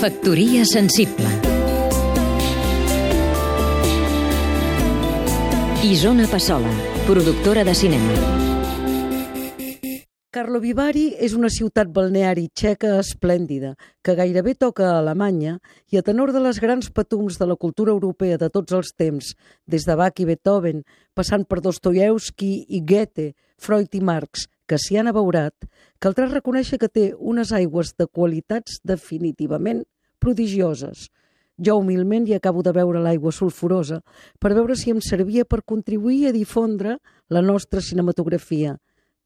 Factoria sensible. Isona Passola, productora de cinema. Karlovy és una ciutat balneari txeca esplèndida, que gairebé toca a Alemanya i a tenor de les grans patums de la cultura europea de tots els temps, des de Bach i Beethoven, passant per Dostoyevsky i Goethe, Freud i Marx, que s'hi han abeurat, caldrà reconèixer que té unes aigües de qualitats definitivament prodigioses. Jo humilment hi acabo de veure l'aigua sulfurosa per veure si em servia per contribuir a difondre la nostra cinematografia,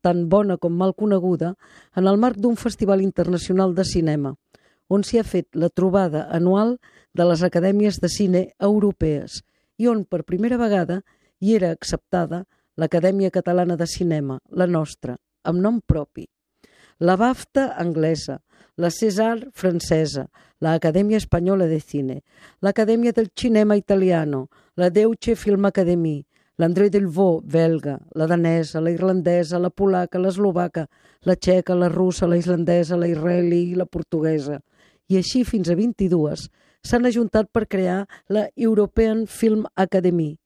tan bona com mal coneguda, en el marc d'un festival internacional de cinema, on s'hi ha fet la trobada anual de les acadèmies de cine europees i on, per primera vegada, hi era acceptada l'Acadèmia Catalana de Cinema, la nostra, amb nom propi. La BAFTA anglesa, la César francesa, l'Acadèmia Espanyola de Cine, l'Acadèmia del Cinema Italiano, la Deutsche Film Academy, l'André Delvaux, belga, la danesa, la irlandesa, la polaca, l'eslovaca, la txeca, la russa, la islandesa, la israelí i la portuguesa. I així fins a 22 s'han ajuntat per crear la European Film Academy,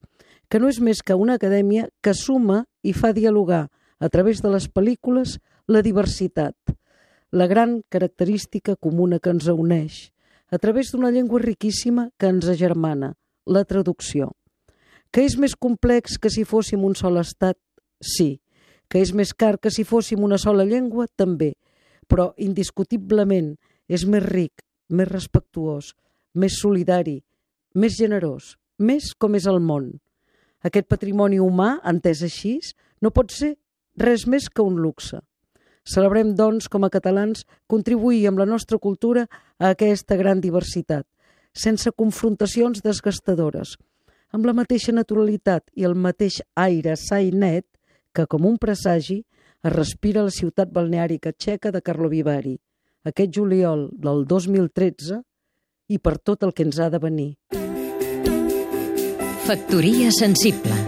que no és més que una acadèmia que suma i fa dialogar a través de les pel·lícules, la diversitat, la gran característica comuna que ens uneix, a través d'una llengua riquíssima que ens agermana, la traducció. Que és més complex que si fóssim un sol estat? Sí. Que és més car que si fóssim una sola llengua? També. Però, indiscutiblement, és més ric, més respectuós, més solidari, més generós, més com és el món. Aquest patrimoni humà, entès així, no pot ser res més que un luxe. Celebrem, doncs, com a catalans, contribuir amb la nostra cultura a aquesta gran diversitat, sense confrontacions desgastadores, amb la mateixa naturalitat i el mateix aire sa i net que, com un presagi, es respira a la ciutat balneàrica txeca de Karlovy Vary, aquest juliol del 2013 i per tot el que ens ha de venir. Factoria sensible